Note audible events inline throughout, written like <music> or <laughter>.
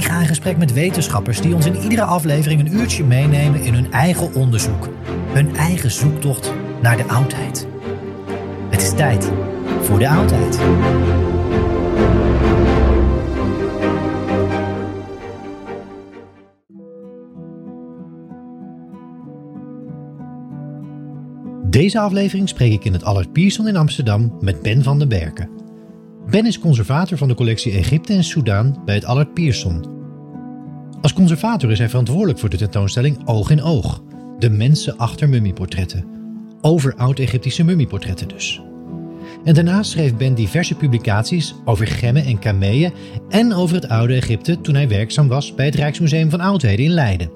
Ik ga in gesprek met wetenschappers die ons in iedere aflevering een uurtje meenemen in hun eigen onderzoek. Hun eigen zoektocht naar de oudheid. Het is tijd voor de oudheid. Deze aflevering spreek ik in het Allard Pierson in Amsterdam met Ben van den Berken. Ben is conservator van de collectie Egypte en Soudaan bij het Allard Pierson. Als conservator is hij verantwoordelijk voor de tentoonstelling Oog in Oog, de mensen achter mummieportretten. Over oud-Egyptische mummieportretten dus. En daarnaast schreef Ben diverse publicaties over gemmen en kameeën en over het oude Egypte toen hij werkzaam was bij het Rijksmuseum van Oudheden in Leiden.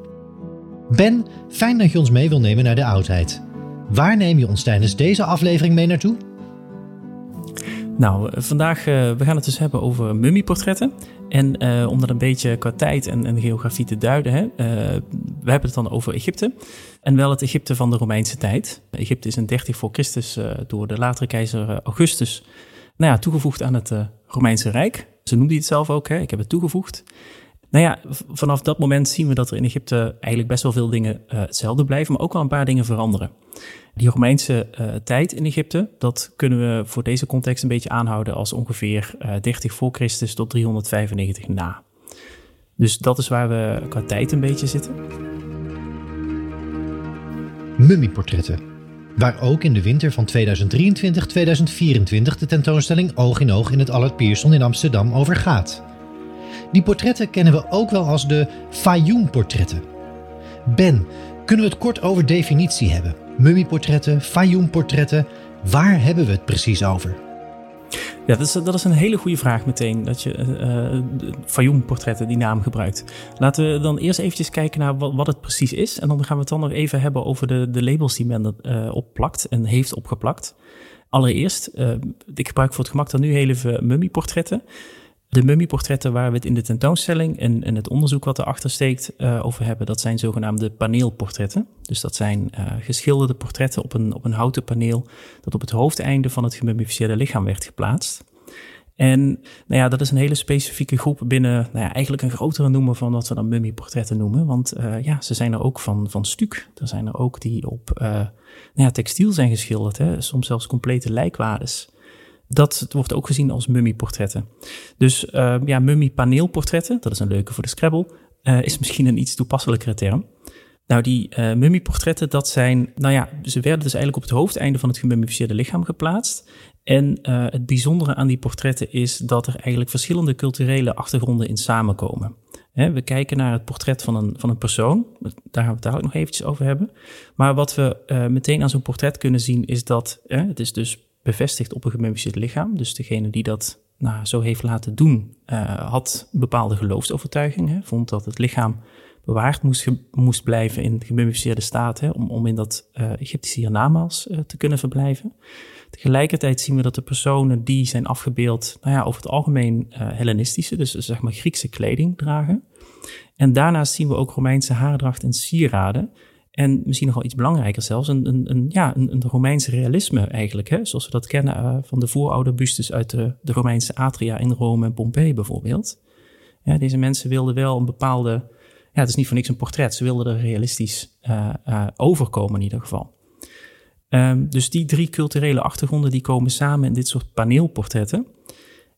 Ben, fijn dat je ons mee wil nemen naar de oudheid. Waar neem je ons tijdens deze aflevering mee naartoe? Nou, vandaag uh, we gaan het dus hebben over mummieportretten. En uh, om dat een beetje qua tijd en, en geografie te duiden, hè, we hebben het dan over Egypte. En wel het Egypte van de Romeinse tijd. Egypte is in 30 voor Christus door de latere keizer Augustus nou ja, toegevoegd aan het Romeinse Rijk. Ze noemde het zelf ook, hè, ik heb het toegevoegd. Nou ja, vanaf dat moment zien we dat er in Egypte eigenlijk best wel veel dingen uh, hetzelfde blijven, maar ook wel een paar dingen veranderen. Die Romeinse uh, tijd in Egypte, dat kunnen we voor deze context een beetje aanhouden als ongeveer uh, 30 voor Christus tot 395 na. Dus dat is waar we qua tijd een beetje zitten. Mummieportretten. Waar ook in de winter van 2023-2024 de tentoonstelling Oog in Oog in het Allard Pierson in Amsterdam over gaat. Die portretten kennen we ook wel als de Fayoum-portretten. Ben, kunnen we het kort over definitie hebben? Mummieportretten, Fayoum-portretten, waar hebben we het precies over? Ja, dat is, dat is een hele goede vraag meteen, dat je uh, Fayoum-portretten die naam gebruikt. Laten we dan eerst eventjes kijken naar wat, het precies is. En dan gaan we het dan nog even hebben over de, de labels die men er uh, opplakt en heeft opgeplakt. Allereerst, ik gebruik voor het gemak dan nu heel even mummieportretten. De mummieportretten waar we het in de tentoonstelling en, en het onderzoek wat erachter steekt uh, over hebben, dat zijn zogenaamde paneelportretten. Dus dat zijn uh, geschilderde portretten op een, op een houten paneel dat op het hoofdeinde van het gemummificeerde lichaam werd geplaatst. En nou ja, dat is een hele specifieke groep binnen nou ja, eigenlijk een grotere noemer van wat we dan mummieportretten noemen. Want uh, ja, ze zijn er ook van, van stuk. Er zijn er ook die op nou ja, textiel zijn geschilderd, hè? soms zelfs complete lijkwades dat wordt ook gezien als mummieportretten. Dus uh, ja, mummiepaneelportretten, dat is een leuke voor de Scrabble, uh, is misschien een iets toepasselijkere term. Nou, die uh, mummieportretten, dat zijn, nou ja, ze werden dus eigenlijk op het hoofdeinde van het gemummificeerde lichaam geplaatst. En uh, het bijzondere aan die portretten is dat er eigenlijk verschillende culturele achtergronden in samenkomen. we kijken naar het portret van een, van een persoon, daar gaan we het dadelijk nog eventjes over hebben. Maar wat we meteen aan zo'n portret kunnen zien is dat het is dus bevestigd op een gemummificeerd lichaam. Dus degene die dat nou, zo heeft laten doen, had bepaalde geloofsovertuigingen. Vond dat het lichaam bewaard moest, moest blijven in gemummificeerde staat, hè, om, om in dat uh, Egyptische hiernamaals uh, te kunnen verblijven. Tegelijkertijd zien we dat de personen die zijn afgebeeld, nou ja, over het algemeen Hellenistische, dus zeg maar Griekse kleding dragen. En daarnaast zien we ook Romeinse haardracht en sieraden. En misschien nog wel iets belangrijker zelfs, een, een, een ja, een, een Romeins realisme eigenlijk. Hè? Zoals we dat kennen uh, van de voorouderbustes uit de, de Romeinse atria in Rome en Pompeii bijvoorbeeld. Ja, deze mensen wilden wel een bepaalde ja, het is niet voor niks een portret. Ze wilden er realistisch uh, uh, overkomen in ieder geval. Um, dus die drie culturele achtergronden die komen samen in dit soort paneelportretten.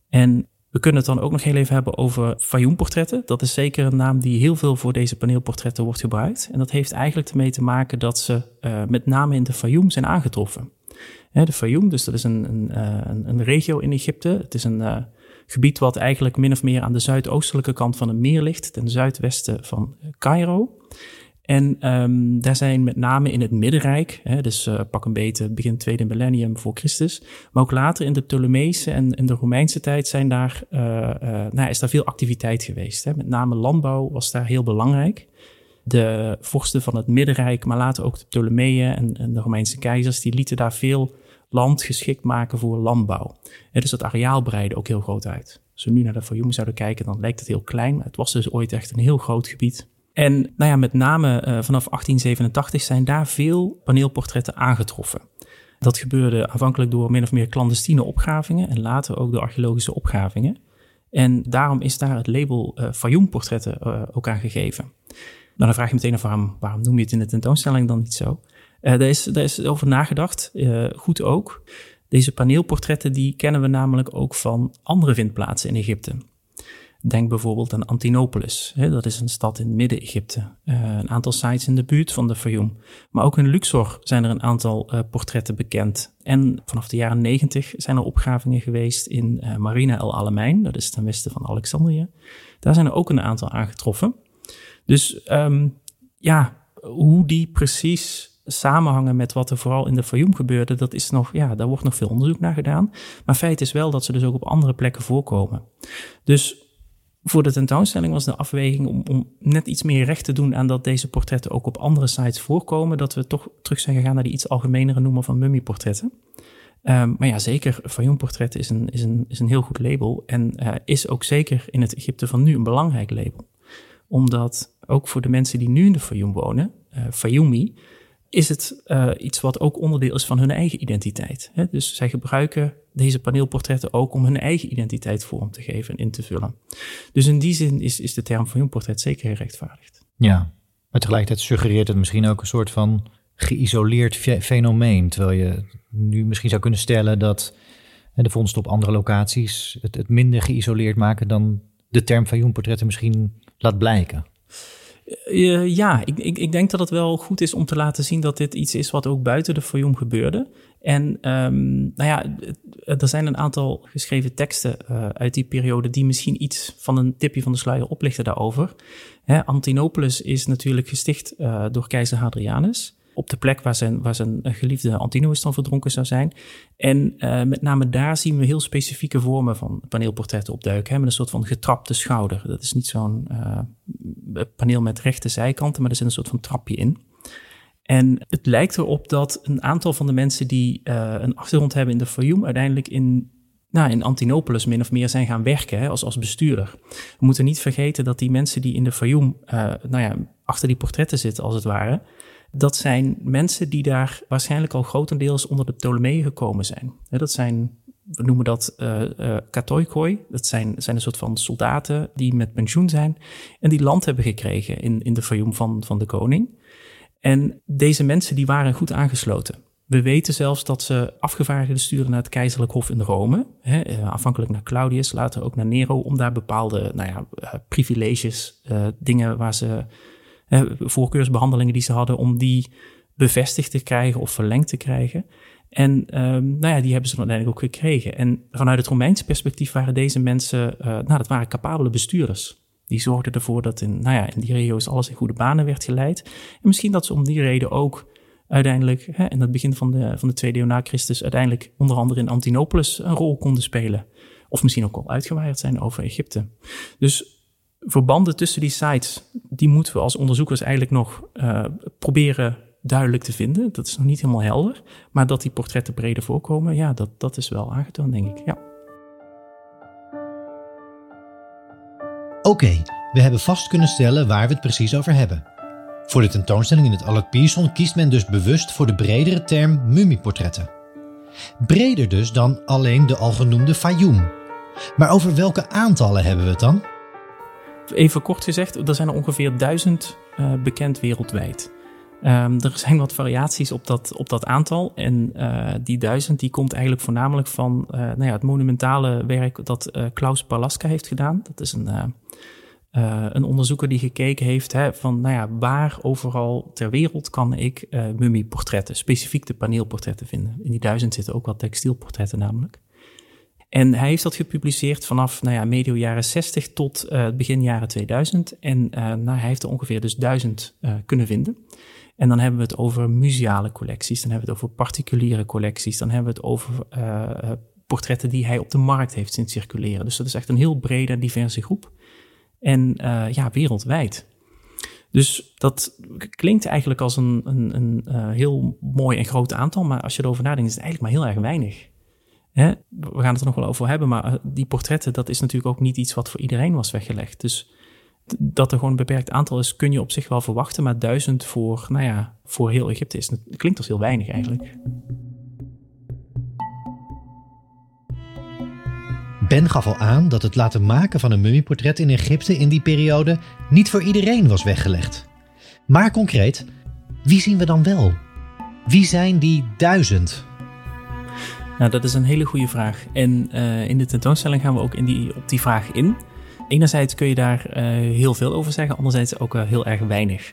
En we kunnen het dan ook nog heel even hebben over Fayoum-portretten. Dat is zeker een naam die heel veel voor deze paneelportretten wordt gebruikt. En dat heeft eigenlijk ermee te maken dat ze uh, met name in de Fayoum zijn aangetroffen. de Fayoum, dus dat is een, een, een, een regio in Egypte. Het is een Gebied wat eigenlijk min of meer aan de zuidoostelijke kant van het meer ligt, ten zuidwesten van Cairo. En um, daar zijn met name in het Middenrijk, hè, dus uh, pak een beetje begin tweede millennium voor Christus, maar ook later in de Ptolemeese en in de Romeinse tijd zijn daar, uh, uh, nou, is daar veel activiteit geweest. Hè. Met name landbouw was daar heel belangrijk. De vorsten van het Middenrijk, maar later ook de Ptolemeeën en, de Romeinse keizers, die lieten daar veel land geschikt maken voor landbouw. En dus dat areaal breidde ook heel groot uit. Als we nu naar de Fayoum zouden kijken, dan lijkt het heel klein. Het was dus ooit echt een heel groot gebied. En nou ja, met name uh, vanaf 1887 zijn daar veel paneelportretten aangetroffen. Dat gebeurde aanvankelijk door min of meer clandestine opgravingen en later ook door archeologische opgravingen. En daarom is daar het label uh, Fayoum-portretten uh, ook aan gegeven. Nou, dan vraag je meteen af waarom, waarom noem je het in de tentoonstelling dan niet zo? Daar, is, daar is over nagedacht, goed ook. Deze paneelportretten die kennen we namelijk ook van andere vindplaatsen in Egypte. Denk bijvoorbeeld aan Antinopolis. Hè, dat is een stad in Midden-Egypte. Uh, een aantal sites in de buurt van de Fayoum. Maar ook in Luxor zijn er een aantal uh, portretten bekend. En vanaf de jaren 90 zijn er opgravingen geweest in uh, Marina El Alamein. Dat is ten westen van Alexandrië. Daar zijn er ook een aantal aangetroffen. Dus um, ja, hoe die precies samenhangen met wat er vooral in de Fayoum gebeurde, dat is nog, ja, daar wordt nog veel onderzoek naar gedaan. Maar feit is wel dat ze dus ook op andere plekken voorkomen. Dus voor de tentoonstelling was de afweging om, om net iets meer recht te doen aan dat deze portretten ook op andere sites voorkomen, dat we toch terug zijn gegaan naar die iets algemenere noemen van mummieportretten. Um, maar ja, zeker, Fayoum-portretten is een, is, een, is een heel goed label en uh, is ook zeker in het Egypte van nu een belangrijk label. Omdat ook voor de mensen die nu in de Fayoum wonen, uh, Fayoumi, is het uh, iets wat ook onderdeel is van hun eigen identiteit. Hè? Dus zij gebruiken deze paneelportretten ook om hun eigen identiteit vorm te geven en in te vullen. Dus in die zin is, is de term van portret zeker gerechtvaardigd. Ja, maar tegelijkertijd suggereert het misschien ook een soort van geïsoleerd fenomeen. Terwijl je nu misschien zou kunnen stellen dat de vondsten op andere locaties het, het minder geïsoleerd maken dan de term van portretten misschien laat blijken. Uh, ja, ik, ik, ik, denk dat het wel goed is om te laten zien dat dit iets is wat ook buiten de Fayum gebeurde. En um, nou ja, er zijn een aantal geschreven teksten uh, uit die periode die misschien iets van een tipje van de sluier oplichten daarover. Hè, Antinopolis is natuurlijk gesticht door keizer Hadrianus op de plek waar zijn, waar zijn geliefde Antinous dan verdronken zou zijn. En uh, met name daar zien we heel specifieke vormen van paneelportretten opduiken. Hè, met een soort van getrapte schouder. Dat is niet zo'n uh, paneel met rechte zijkanten, maar er zit een soort van trapje in. En het lijkt erop dat een aantal van de mensen die uh, een achtergrond hebben in de Fayum uiteindelijk in nou, in Antinopolis min of meer zijn gaan werken hè, als, als bestuurder. We moeten niet vergeten dat die mensen die in de Fayum, nou ja, achter die portretten zitten als het ware, dat zijn mensen die daar waarschijnlijk al grotendeels onder de Ptolemeeën gekomen zijn. Dat zijn, we noemen dat uh, uh, katoikoi. Dat zijn, zijn een soort van soldaten die met pensioen zijn en die land hebben gekregen in, in de Fayum van, van de koning. En deze mensen die waren goed aangesloten. We weten zelfs dat ze afgevaardigden sturen naar het keizerlijk hof in Rome. Hè, uh, afhankelijk naar Claudius, later ook naar Nero, om daar bepaalde nou ja, privileges, dingen waar ze voorkeursbehandelingen die ze hadden, om die bevestigd te krijgen of verlengd te krijgen. En um, nou ja, die hebben ze dan uiteindelijk ook gekregen. En vanuit het Romeinse perspectief waren deze mensen, uh, nou, dat waren capabele bestuurders. Die zorgden ervoor dat in, nou ja, in die regio's alles in goede banen werd geleid. En misschien dat ze om die reden ook uiteindelijk, hè, in het begin van de, van de tweede eeuw na Christus, uiteindelijk onder andere in Antinopolis een rol konden spelen. Of misschien ook al uitgewaaid zijn over Egypte. Dus verbanden tussen die sites, die moeten we als onderzoekers eigenlijk nog uh, proberen duidelijk te vinden. Dat is nog niet helemaal helder. Maar dat die portretten breder voorkomen, ja, dat, dat is wel aangetoond, denk ik. Ja. Oké, we hebben vast kunnen stellen waar we het precies over hebben. Voor de tentoonstelling in het Allard Pierson kiest men dus bewust voor de bredere term mummieportretten. Breder dus dan alleen de al genoemde Fayoum. Maar over welke aantallen hebben we het dan? Even kort gezegd, er zijn er ongeveer duizend uh, bekend wereldwijd. Um, er zijn wat variaties op dat, op dat aantal. En uh, die duizend die komt eigenlijk voornamelijk van uh, nou ja, het monumentale werk dat Klaus Palaska heeft gedaan. Dat is een, een onderzoeker die gekeken heeft hè, van nou ja, waar overal ter wereld kan ik mummieportretten, specifiek de paneelportretten vinden. In die duizend zitten ook wat textielportretten namelijk. En hij heeft dat gepubliceerd vanaf nou ja, medio jaren 60 tot begin jaren 2000. En nou, hij heeft er ongeveer dus duizend kunnen vinden. En dan hebben we het over museale collecties, dan hebben we het over particuliere collecties, dan hebben we het over portretten die hij op de markt heeft zien circuleren. Dus dat is echt een heel brede diverse groep. En ja, wereldwijd. Dus dat klinkt eigenlijk als een, een, een heel mooi en groot aantal, maar als je erover nadenkt, is het eigenlijk maar heel erg weinig. We gaan het er nog wel over hebben, maar die portretten, dat is natuurlijk ook niet iets wat voor iedereen was weggelegd. Dus dat er gewoon een beperkt aantal is, kun je op zich wel verwachten. Maar duizend voor, nou ja, voor heel Egypte is, klinkt als heel weinig eigenlijk. Ben gaf al aan dat het laten maken van een mummieportret in Egypte in die periode niet voor iedereen was weggelegd. Maar concreet, wie zien we dan wel? Wie zijn die duizend? Nou, dat is een hele goede vraag. En uh, in de tentoonstelling gaan we ook in die, op die vraag in. Enerzijds kun je daar uh, heel veel over zeggen, anderzijds ook uh, heel erg weinig.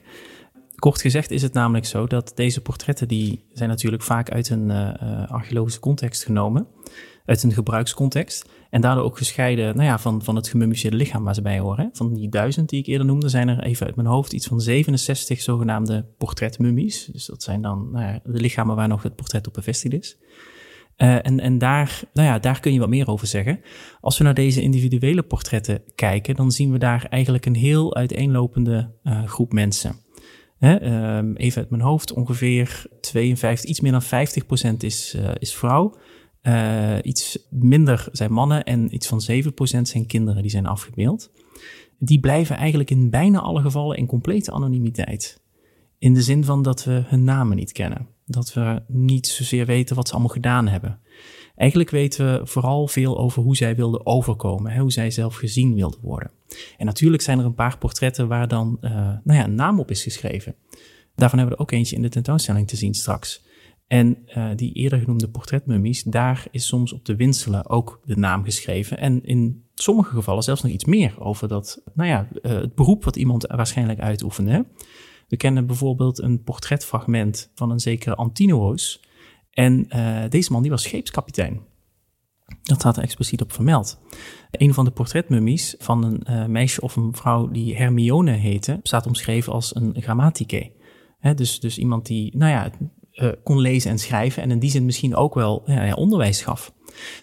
Kort gezegd is het namelijk zo dat deze portretten, die zijn natuurlijk vaak uit een archeologische context genomen, uit een gebruikscontext. En daardoor ook gescheiden nou ja, van, van het gemummificeerde lichaam waar ze bij horen. Van die duizend die ik eerder noemde, zijn er even uit mijn hoofd iets van 67 zogenaamde portretmummies. Dus dat zijn dan nou ja, de lichamen waar nog het portret op bevestigd is. Uh, en en daar, nou ja, daar kun je wat meer over zeggen. Als we naar deze individuele portretten kijken, dan zien we daar eigenlijk een heel uiteenlopende uh, groep mensen. Hè, um, even uit mijn hoofd, ongeveer 52, iets meer dan 50% is, uh, is vrouw. iets minder zijn mannen en iets van 7% zijn kinderen die zijn afgebeeld. Die blijven eigenlijk in bijna alle gevallen in complete anonimiteit. In de zin van dat we hun namen niet kennen. Dat we niet zozeer weten wat ze allemaal gedaan hebben. Eigenlijk weten we vooral veel over hoe zij wilden overkomen, hè, hoe zij zelf gezien wilden worden. En natuurlijk zijn er een paar portretten waar dan uh, nou ja, een naam op is geschreven. Daarvan hebben we er ook eentje in de tentoonstelling te zien straks. En uh, die eerder genoemde portretmummies, daar is soms op de winselen ook de naam geschreven. En in sommige gevallen zelfs nog iets meer over dat, nou ja, uh, het beroep wat iemand waarschijnlijk uitoefende. We kennen bijvoorbeeld een portretfragment van een zekere Antinoos. En uh, deze man die was scheepskapitein. Dat staat er expliciet op vermeld. Een van de portretmummies van een uh, meisje of een vrouw die Hermione heette, staat omschreven als een grammatike. dus, dus iemand die, nou ja, uh, kon lezen en schrijven en in die zin misschien ook wel ja, onderwijs gaf.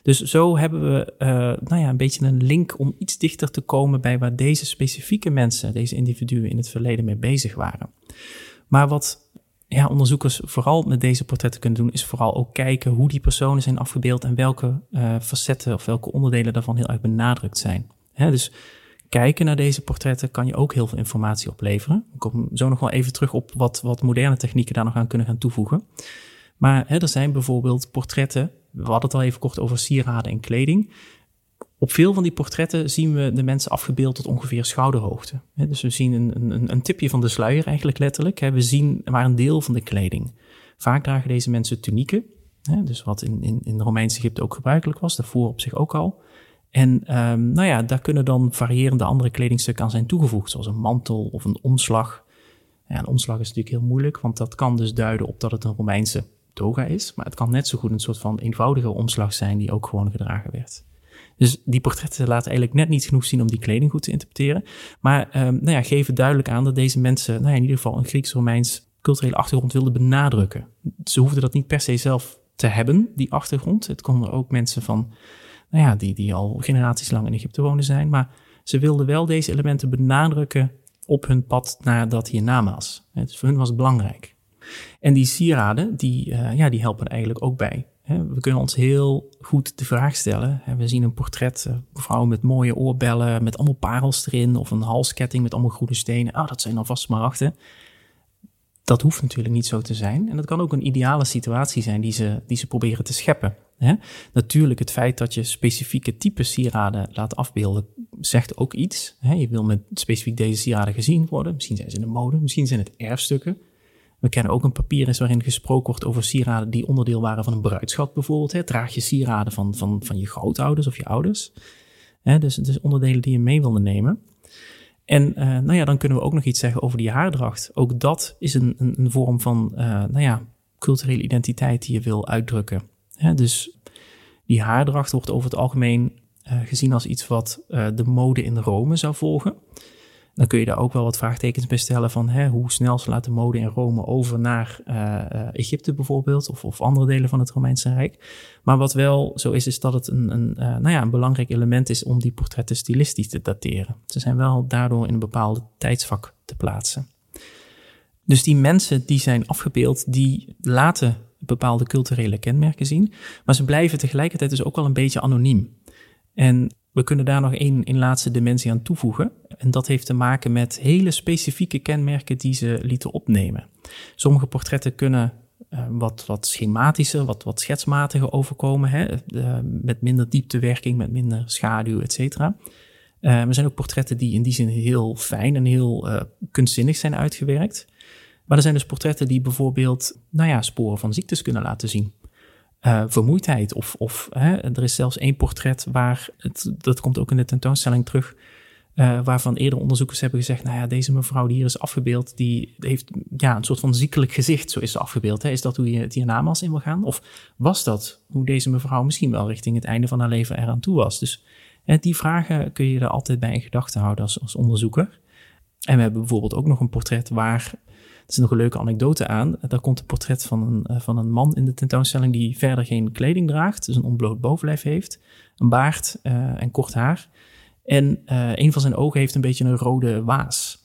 Dus zo hebben we uh, nou ja, een beetje een link om iets dichter te komen bij waar deze specifieke mensen, deze individuen in het verleden mee bezig waren. Maar wat ja, onderzoekers vooral met deze portretten kunnen doen, is vooral ook kijken hoe die personen zijn afgebeeld en welke uh, facetten of welke onderdelen daarvan heel erg benadrukt zijn. Hè, dus kijken naar deze portretten kan je ook heel veel informatie opleveren. Ik kom zo nog wel even terug op wat, wat moderne technieken daar nog aan kunnen gaan toevoegen. Maar hè, er zijn bijvoorbeeld portretten, we hadden het al even kort over sieraden en kleding. Op veel van die portretten zien we de mensen afgebeeld tot ongeveer schouderhoogte. Dus we zien een, een, een tipje van de sluier eigenlijk letterlijk. We zien maar een deel van de kleding. Vaak dragen deze mensen tunieken, dus wat in, in, in Egypte ook gebruikelijk was, daarvoor op zich ook al. En um, nou ja, daar kunnen dan variërende andere kledingstukken aan zijn toegevoegd, zoals een mantel of een omslag. Ja, een omslag is natuurlijk heel moeilijk, want dat kan dus duiden op dat het een Romeinse toga is. Maar het kan net zo goed een soort van eenvoudige omslag zijn die ook gewoon gedragen werd. Dus die portretten laten eigenlijk net niet genoeg zien om die kleding goed te interpreteren. Maar um, nou ja, geven duidelijk aan dat deze mensen nou ja, in ieder geval een Grieks-Romeins culturele achtergrond wilden benadrukken. Ze hoefden dat niet per se zelf te hebben, die achtergrond. Het konden ook mensen van, nou ja, die, die al generaties lang in Egypte wonen zijn. Maar ze wilden wel deze elementen benadrukken op hun pad naar dat hiernamaals. Dus voor hun was het belangrijk. En die sieraden, die, uh, ja, die helpen er eigenlijk ook bij. We kunnen ons heel goed de vraag stellen. We zien een portret, een eh, vrouw met mooie oorbellen, met allemaal parels erin, of een halsketting met allemaal groene stenen. Oh, dat zijn dan vast smaragden. Dat hoeft natuurlijk niet zo te zijn. En dat kan ook een ideale situatie zijn die ze, die ze proberen te scheppen. Natuurlijk, het feit dat je specifieke type sieraden laat afbeelden, zegt ook iets. Je wil met specifiek deze sieraden gezien worden. Misschien zijn ze in de mode, misschien zijn het erfstukken. We kennen ook een papier waarin gesproken wordt over sieraden die onderdeel waren van een bruidschat bijvoorbeeld. Hè. Draag je sieraden van, van, van je grootouders of je ouders. Hè, dus, dus onderdelen die je mee wilde nemen. En uh, nou ja, dan kunnen we ook nog iets zeggen over die haardracht. Ook dat is een, een, een vorm van uh, nou ja, culturele identiteit die je wil uitdrukken. Hè, dus die haardracht wordt over het algemeen uh, gezien als iets wat de mode in Rome zou volgen dan kun je daar ook wel wat vraagtekens bij stellen van hè, hoe snel slaat de mode in Rome over naar uh, Egypte bijvoorbeeld of, of, andere delen van het Romeinse Rijk. Maar wat wel zo is, is dat het een, een, uh, nou ja, een belangrijk element is om die portretten stilistisch te dateren. Ze zijn wel daardoor in een bepaalde tijdsvak te plaatsen. Dus die mensen die zijn afgebeeld, die laten bepaalde culturele kenmerken zien, maar ze blijven tegelijkertijd dus ook wel een beetje anoniem. En we kunnen daar nog één, één laatste dimensie aan toevoegen. En dat heeft te maken met hele specifieke kenmerken die ze lieten opnemen. Sommige portretten kunnen uh, wat, wat schematischer, wat, wat schetsmatiger overkomen. Hè? Uh, met minder dieptewerking, met minder schaduw, et cetera. Uh, er zijn ook portretten die in die zin heel fijn en heel kunstzinnig zijn uitgewerkt. Maar er zijn dus portretten die bijvoorbeeld nou ja, sporen van ziektes kunnen laten zien uh, vermoeidheid. Of, of hè, er is zelfs één portret waar, het, dat komt ook in de tentoonstelling terug, uh, waarvan eerder onderzoekers hebben gezegd, nou ja, deze mevrouw die hier is afgebeeld, die heeft ja, een soort van ziekelijk gezicht, zo is ze afgebeeld. Hè? Is dat hoe je het hiernamaals in wil gaan? Of was dat hoe deze mevrouw misschien wel richting het einde van haar leven eraan toe was? Dus hè, die vragen kun je er altijd bij in gedachten houden als, als onderzoeker. En we hebben bijvoorbeeld ook nog een portret waar er is nog een leuke anekdote aan. Daar komt een portret van een, eh, van een man in de tentoonstelling die verder geen kleding draagt, dus een ontbloot bovenlijf heeft, een baard uh, en kort haar. En uh, een van zijn ogen heeft een beetje een rode waas.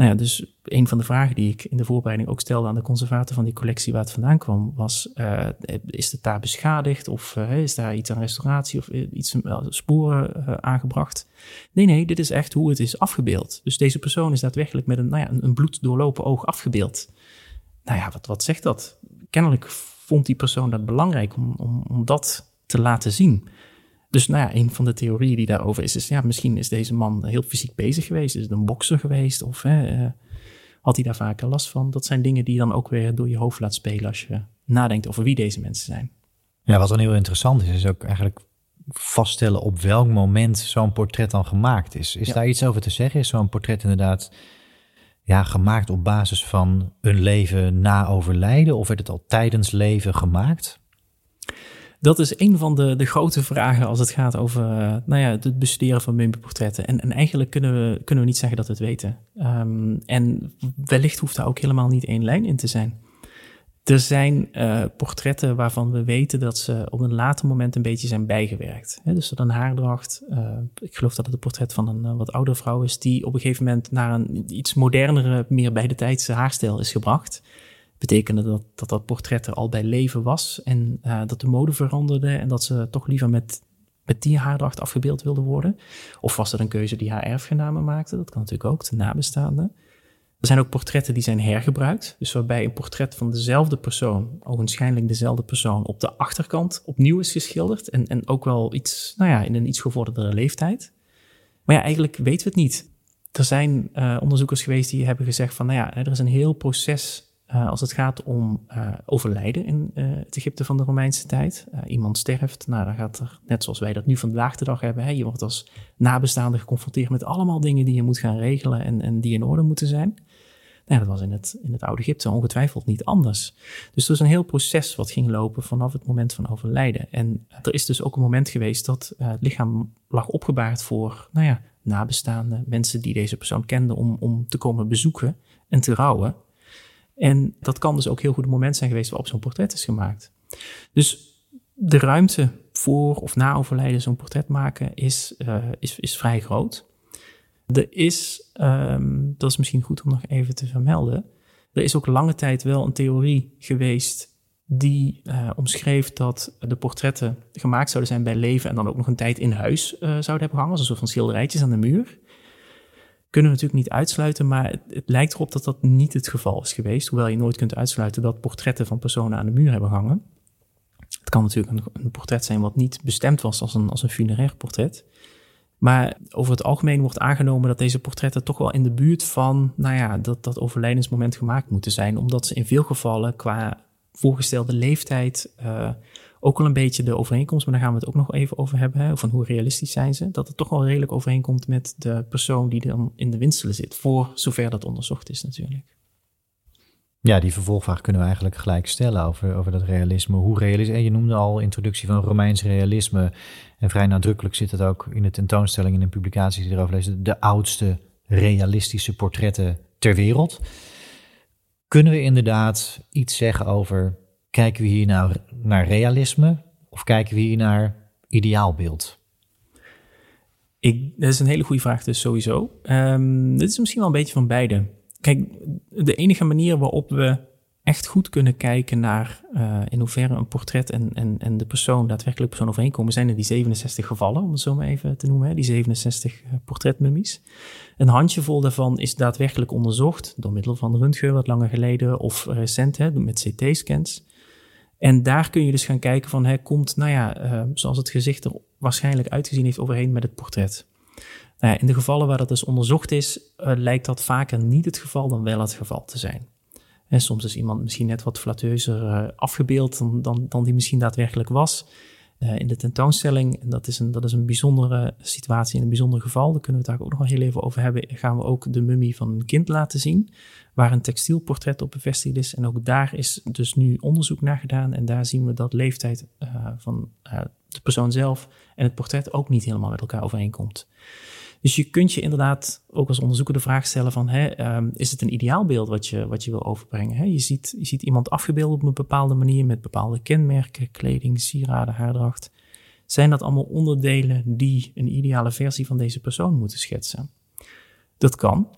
Nou ja, dus een van de vragen die ik in de voorbereiding ook stelde aan de conservator van die collectie waar het vandaan kwam, was: uh, is het daar beschadigd of uh, is daar iets aan restauratie of iets uh, sporen aangebracht? Nee, nee, dit is echt hoe het is afgebeeld. Dus deze persoon is daadwerkelijk met een, nou ja, een bloed doorlopen oog afgebeeld. Nou ja, wat, wat zegt dat? Kennelijk vond die persoon dat belangrijk om, om, om dat te laten zien. Dus nou ja, een van de theorieën die daarover is, is ja, misschien is deze man heel fysiek bezig geweest. Is het een bokser geweest? Of hè, uh, had hij daar vaker last van? Dat zijn dingen die je dan ook weer door je hoofd laat spelen als je nadenkt over wie deze mensen zijn. Ja, wat dan heel interessant is, is ook eigenlijk vaststellen op welk moment zo'n portret dan gemaakt is. Is daar iets over te zeggen? Is zo'n portret inderdaad ja, gemaakt op basis van een leven na overlijden? Of werd het al tijdens leven gemaakt? Dat is een van de, de grote vragen als het gaat over uh, nou ja, het bestuderen van mummieportretten. En, en eigenlijk kunnen we, kunnen we niet zeggen dat we het weten. Um, en wellicht hoeft daar ook helemaal niet één lijn in te zijn. Er zijn uh, portretten waarvan we weten dat ze op een later moment een beetje zijn bijgewerkt. He, dus dat een haardracht, uh, ik geloof dat het een portret van een wat oudere vrouw is, die op een gegeven moment naar een iets modernere, meer bij de tijdse haarstijl is gebracht betekende dat, dat portret er al bij leven was en uh, dat de mode veranderde en dat ze toch liever met, met die haardracht afgebeeld wilde worden? Of was dat een keuze die haar erfgenamen maakte? Dat kan natuurlijk ook, de nabestaanden. Er zijn ook portretten die zijn hergebruikt, dus waarbij een portret van dezelfde persoon, ogenschijnlijk dezelfde persoon, op de achterkant opnieuw is geschilderd en, en ook wel iets, nou ja, in een iets gevorderde leeftijd. Maar ja, eigenlijk weten we het niet. Er zijn uh, onderzoekers geweest die hebben gezegd van, nou ja, er is een heel proces uh, als het gaat om uh, overlijden in uh, het Egypte van de Romeinse tijd. iemand sterft, nou dan gaat er, net zoals wij dat nu vandaag de dag hebben, hè, je wordt als nabestaande geconfronteerd met allemaal dingen die je moet gaan regelen en, en die in orde moeten zijn. Nou, dat was in het, in het oude Egypte ongetwijfeld niet anders. Dus er is een heel proces wat ging lopen vanaf het moment van overlijden. En er is dus ook een moment geweest dat het lichaam lag opgebaard voor, nou ja, nabestaanden, mensen die deze persoon kenden, om, om te komen bezoeken en te rouwen. En dat kan dus ook heel goed een moment zijn geweest waarop zo'n portret is gemaakt. Dus de ruimte voor of na overlijden zo'n portret maken is, uh, is, is vrij groot. Er is, um, dat is misschien goed om nog even te vermelden, er is ook lange tijd wel een theorie geweest die uh, omschreef dat de portretten gemaakt zouden zijn bij leven en dan ook nog een tijd in huis uh, zouden hebben gehangen, als een soort van schilderijtjes aan de muur. Kunnen we natuurlijk niet uitsluiten, maar het, het, lijkt erop dat dat niet het geval is geweest, hoewel je nooit kunt uitsluiten dat portretten van personen aan de muur hebben hangen. Het kan natuurlijk een, een portret zijn wat niet bestemd was als een, als een funerair portret. Maar over het algemeen wordt aangenomen dat deze portretten toch wel in de buurt van, nou ja, dat, dat overlijdensmoment gemaakt moeten zijn. Omdat ze in veel gevallen qua voorgestelde leeftijd uh, ook al een beetje de overeenkomst, maar daar gaan we het ook nog even over hebben, hè, van hoe realistisch zijn ze, dat het toch wel redelijk overeenkomt met de persoon die dan in de winstelen zit, voor zover dat onderzocht is natuurlijk. Ja, die vervolgvraag kunnen we eigenlijk gelijk stellen over, over dat realisme. Hoe realistisch? En je noemde al introductie van Romeins realisme. En vrij nadrukkelijk zit het ook in de tentoonstelling in een publicatie die erover leest. De oudste realistische portretten ter wereld. Kunnen we inderdaad iets zeggen over, kijken we hier nou naar realisme of kijken we hier naar ideaalbeeld? Ik, dat is een hele goede vraag dus sowieso. Um, dit is misschien wel een beetje van beide. Kijk, de enige manier waarop we echt goed kunnen kijken naar uh, in hoeverre een portret en, en, en de persoon, daadwerkelijk persoon overeenkomen, zijn er die 67 gevallen, om het zo maar even te noemen, hè, die 67 uh, portretmummies. Een handjevol daarvan is daadwerkelijk onderzocht door middel van röntgen wat langer geleden of recent hè, met CT-scans. En daar kun je dus gaan kijken van, hè, komt, nou ja, uh, zoals het gezicht er waarschijnlijk uitgezien heeft overheen met het portret. Nou ja, in de gevallen waar dat dus onderzocht is, uh, lijkt dat vaker niet het geval dan wel het geval te zijn. En soms is iemand misschien net wat flatteuzer uh, afgebeeld dan, dan, dan die misschien daadwerkelijk was. Uh, in de tentoonstelling, en dat is, een, dat is een bijzondere situatie in een bijzonder geval, daar kunnen we het daar ook nog wel heel even over hebben, gaan we ook de mummie van een kind laten zien, waar een textielportret op bevestigd is. En ook daar is dus nu onderzoek naar gedaan en daar zien we dat leeftijd van de persoon zelf en het portret ook niet helemaal met elkaar overeenkomt. Dus je kunt je inderdaad ook als onderzoeker de vraag stellen van, hè, um, is het een ideaalbeeld wat je, wat je wil overbrengen? Hè? Je, ziet, je ziet iemand afgebeeld op een bepaalde manier met bepaalde kenmerken, kleding, sieraden, haardracht. Zijn dat allemaal onderdelen die een ideale versie van deze persoon moeten schetsen? Dat kan.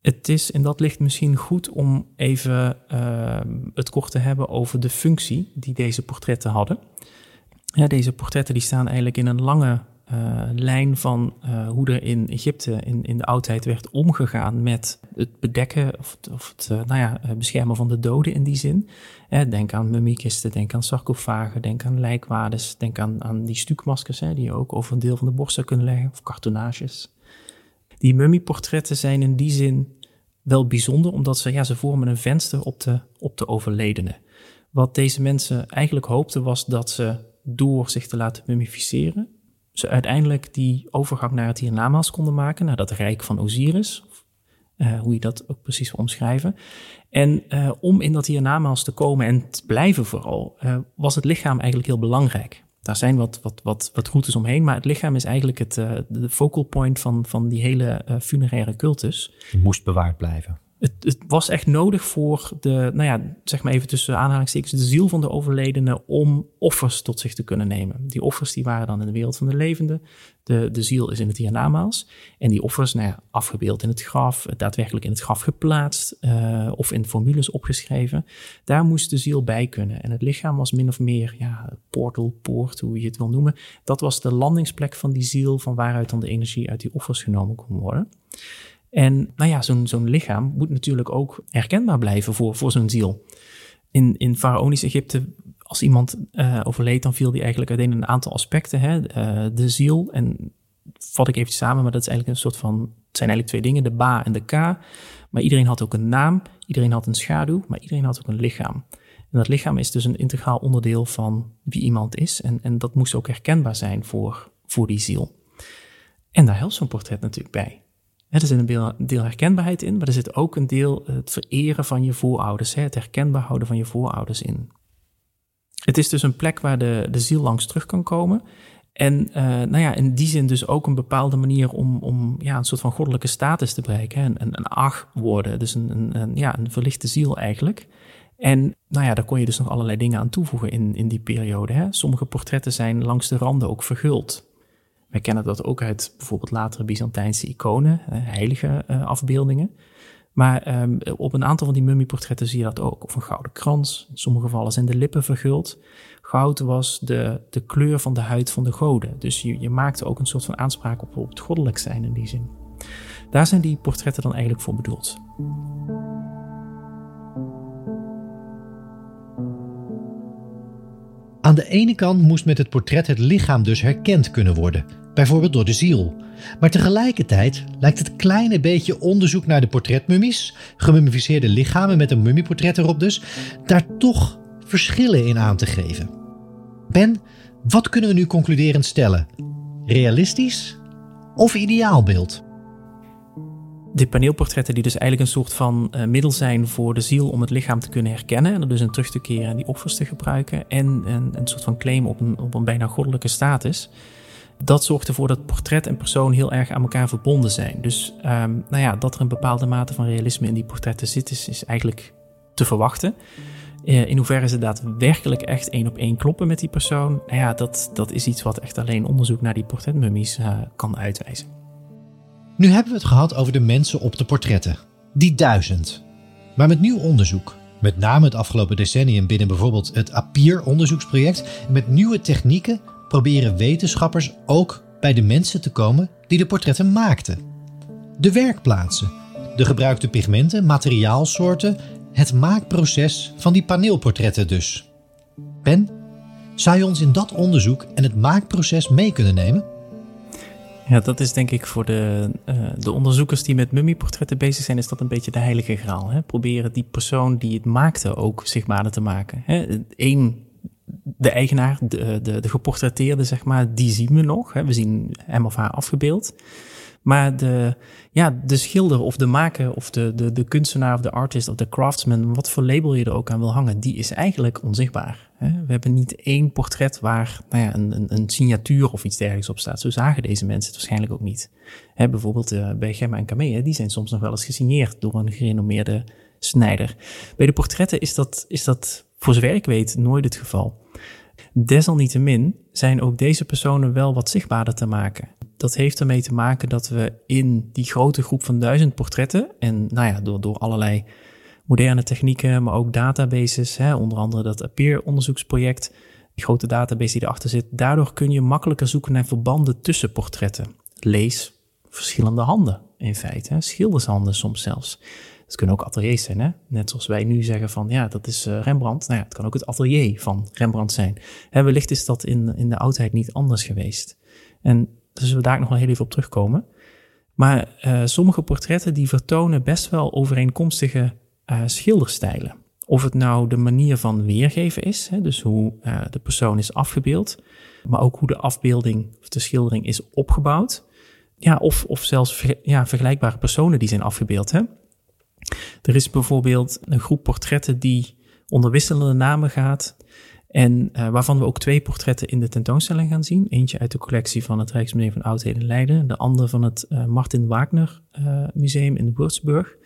Het is in dat licht misschien goed om even uh, het kort te hebben over de functie die deze portretten hadden. Ja, deze portretten die staan eigenlijk in een lange uh, lijn van uh, hoe er in Egypte in, in de oudheid werd omgegaan met het bedekken of, of het uh, nou ja, beschermen van de doden in die zin. denk aan mummiekisten, denk aan sarcofagen, denk aan lijkwades, denk aan, aan die stukmaskers die je ook over een deel van de borst zou kunnen leggen, of cartoonages. Die mummieportretten zijn in die zin wel bijzonder, omdat ze, ja, ze vormen een venster op de, op de overledene. Wat deze mensen eigenlijk hoopten was dat ze door zich te laten mummificeren, ze uiteindelijk die overgang naar het hiernamaals konden maken, naar dat rijk van Osiris, uh, hoe je dat ook precies wil omschrijven. En uh, om in dat hiernamaals te komen en te blijven vooral, uh, was het lichaam eigenlijk heel belangrijk. Daar zijn wat, wat, wat, wat routes omheen, maar het lichaam is eigenlijk het, de focal point van, van die hele funeraire cultus. Het moest bewaard blijven het, het, was echt nodig voor de, nou ja, zeg maar even tussen aanhalingstekens, de ziel van de overledene om offers tot zich te kunnen nemen. Die offers die waren dan in de wereld van de levenden. De, de ziel is in het hiernamaals. En die offers, nou ja, afgebeeld in het graf, daadwerkelijk in het graf geplaatst uh, of in formules opgeschreven. Daar moest de ziel bij kunnen. En het lichaam was min of meer, ja, portal, poort, hoe je het wil noemen. Dat was de landingsplek van die ziel, van waaruit dan de energie uit die offers genomen kon worden. En nou ja, zo'n lichaam moet natuurlijk ook herkenbaar blijven voor, voor zo'n ziel. In, in Faraonisch Egypte, als iemand uh, overleed, dan viel die eigenlijk uiteen een aantal aspecten. Hè? Uh, de ziel, en vat ik even samen, maar dat is eigenlijk een soort van, het zijn eigenlijk twee dingen, de ba en de ka. Maar iedereen had ook een naam, iedereen had een schaduw, maar iedereen had ook een lichaam. En dat lichaam is dus een integraal onderdeel van wie iemand is. En, en dat moest ook herkenbaar zijn voor, voor die ziel. En daar helpt zo'n portret natuurlijk bij. Er zit een deel herkenbaarheid in, maar er zit ook een deel het vereren van je voorouders, het herkenbaar houden van je voorouders in. Het is dus een plek waar de, de ziel langs terug kan komen. En uh, nou ja, in die zin dus ook een bepaalde manier om, om ja, een soort van goddelijke status te bereiken. Een, een, een ach worden, dus een, een, een, ja, een verlichte ziel eigenlijk. En nou ja, daar kon je dus nog allerlei dingen aan toevoegen in, in die periode. Hè. Sommige portretten zijn langs de randen ook verguld. We kennen dat ook uit bijvoorbeeld latere Byzantijnse iconen, heilige uh, afbeeldingen. Maar um, op een aantal van die mummieportretten zie je dat ook. Of een gouden krans. In sommige gevallen zijn de lippen verguld. Goud was de, de kleur van de huid van de goden. Dus je, je maakte ook een soort van aanspraak op, op het goddelijk zijn in die zin. Daar zijn die portretten dan eigenlijk voor bedoeld. Aan de ene kant moest met het portret het lichaam dus herkend kunnen worden, bijvoorbeeld door de ziel. Maar tegelijkertijd lijkt het kleine beetje onderzoek naar de portretmummies, gemummificeerde lichamen met een mummieportret erop dus, daar toch verschillen in aan te geven. Ben, wat kunnen we nu concluderend stellen? Realistisch of ideaalbeeld? De paneelportretten die dus eigenlijk een soort van uh, middel zijn voor de ziel om het lichaam te kunnen herkennen en er dus in terug te keren en die offers te gebruiken en een, een soort van claim op een, op een bijna goddelijke status. Dat zorgt ervoor dat portret en persoon heel erg aan elkaar verbonden zijn. Dus um, nou ja, dat er een bepaalde mate van realisme in die portretten zit, is, is eigenlijk te verwachten. Uh, in hoeverre ze daadwerkelijk echt één op één kloppen met die persoon, nou ja, dat, dat is iets wat echt alleen onderzoek naar die portretmummies uh, kan uitwijzen. Nu hebben we het gehad over de mensen op de portretten. Die duizend. Maar met nieuw onderzoek, met name het afgelopen decennium binnen bijvoorbeeld het APIR-onderzoeksproject, met nieuwe technieken proberen wetenschappers ook bij de mensen te komen die de portretten maakten. De werkplaatsen, de gebruikte pigmenten, materiaalsoorten, het maakproces van die paneelportretten dus. Ben, zou je ons in dat onderzoek en het maakproces mee kunnen nemen? Ja, dat is denk ik voor de, uh, de onderzoekers die met mummieportretten bezig zijn, is dat een beetje de heilige graal. Hè? Proberen die persoon die het maakte ook zichtbaarder te maken. Eén, de eigenaar, de, de, de geportretteerde, zeg maar, die zien we nog. Hè? We zien hem of haar afgebeeld. Maar de, ja, de schilder of de maker of de, de, de kunstenaar of de artist of de craftsman, wat voor label je er ook aan wil hangen, die is eigenlijk onzichtbaar. We hebben niet één portret waar nou ja, een, een, een, signatuur of iets dergelijks op staat. Zo zagen deze mensen het waarschijnlijk ook niet. bijvoorbeeld uh, bij Gemma en Camille, die zijn soms nog wel eens gesigneerd door een gerenommeerde snijder. Bij de portretten is dat, is dat voor zover ik weet nooit het geval. Desalniettemin zijn ook deze personen wel wat zichtbaarder te maken. Dat heeft ermee te maken dat we in die grote groep van duizend portretten, en nou ja, door, door allerlei moderne technieken, maar ook databases, hè, onder andere dat Appear-onderzoeksproject, die grote database die erachter zit, daardoor kun je makkelijker zoeken naar verbanden tussen portretten. Lees verschillende handen in feite, schildershanden soms zelfs. Het kunnen ook ateliers zijn, hè? net zoals wij nu zeggen van ja, dat is uh, Rembrandt. Nou ja, het kan ook het atelier van Rembrandt zijn. Hè, wellicht is dat in, in de oudheid niet anders geweest. En dus we daar nog wel heel even op terugkomen. Maar uh, sommige portretten die vertonen best wel overeenkomstige uh, schilderstijlen. Of het nou de manier van weergeven is, hè, dus hoe de persoon is afgebeeld, maar ook hoe de afbeelding of de schildering is opgebouwd. Ja, of, of zelfs ja, vergelijkbare personen die zijn afgebeeld. Hè. Er is bijvoorbeeld een groep portretten die onder wisselende namen gaat. En uh, waarvan we ook twee portretten in de tentoonstelling gaan zien. Eentje uit de collectie van het Rijksmuseum van Oudheden Leiden. De andere van het uh, Martin Wagner uh, Museum in Würzburg.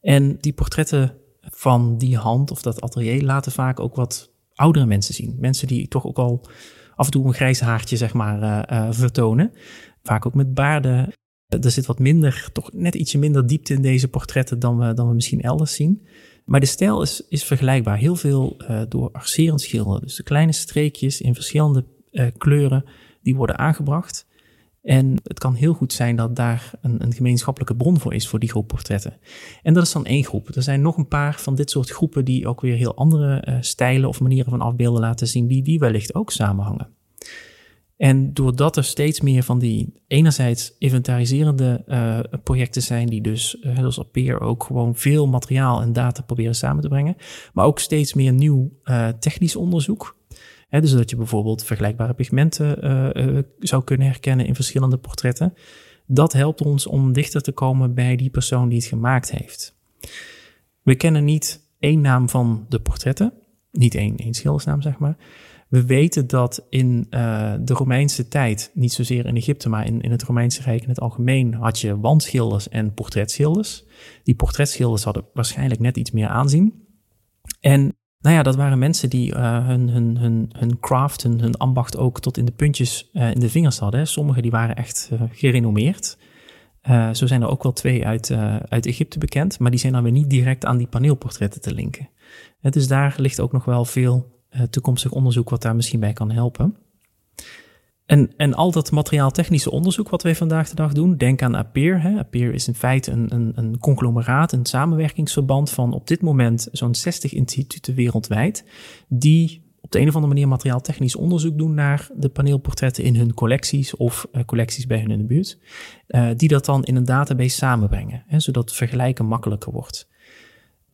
En die portretten van die hand of dat atelier laten vaak ook wat oudere mensen zien. Mensen die toch ook al af en toe een grijs haartje, zeg maar, vertonen. Vaak ook met baarden. Er zit wat minder, toch net ietsje minder diepte in deze portretten dan we, dan we misschien elders zien. Maar de stijl is, is vergelijkbaar. Heel veel uh, door arcerend schilderen. Dus de kleine streekjes in verschillende uh, kleuren, die worden aangebracht. En het kan heel goed zijn dat daar een, een, gemeenschappelijke bron voor is voor die groep portretten. En dat is dan één groep. Er zijn nog een paar van dit soort groepen die ook weer heel andere uh, stijlen of manieren van afbeelden laten zien, die, die wellicht ook samenhangen. En doordat er steeds meer van die enerzijds inventariserende uh, projecten zijn, die dus, uh, zoals Appear, ook gewoon veel materiaal en data proberen samen te brengen, maar ook steeds meer nieuw uh, technisch onderzoek. He, dus dat je bijvoorbeeld vergelijkbare pigmenten zou kunnen herkennen in verschillende portretten. Dat helpt ons om dichter te komen bij die persoon die het gemaakt heeft. We kennen niet één naam van de portretten, niet één, één schildersnaam zeg maar. We weten dat in uh, de Romeinse tijd, niet zozeer in Egypte, maar in, in het Romeinse Rijk in het algemeen, had je wandschilders en portretschilders. Die portretschilders hadden waarschijnlijk net iets meer aanzien. En nou ja, dat waren mensen die uh, hun, hun, hun, hun craft, hun, ambacht ook tot in de puntjes uh, in de vingers hadden. Sommigen die waren echt gerenommeerd. zo zijn er ook wel twee uit, uit Egypte bekend, maar die zijn dan weer niet direct aan die paneelportretten te linken. dus daar ligt ook nog wel veel uh, toekomstig onderzoek wat daar misschien bij kan helpen. En, en al dat materiaaltechnische onderzoek wat wij vandaag de dag doen, denk aan Appear. Hè. Appear is in feite een, een, een conglomeraat, een samenwerkingsverband van op dit moment zo'n 60 instituten wereldwijd, die op de een of andere manier materiaaltechnisch onderzoek doen naar de paneelportretten in hun collecties of uh, collecties bij hun in de buurt. Uh, die dat dan in een database samenbrengen, hè, zodat vergelijken makkelijker wordt.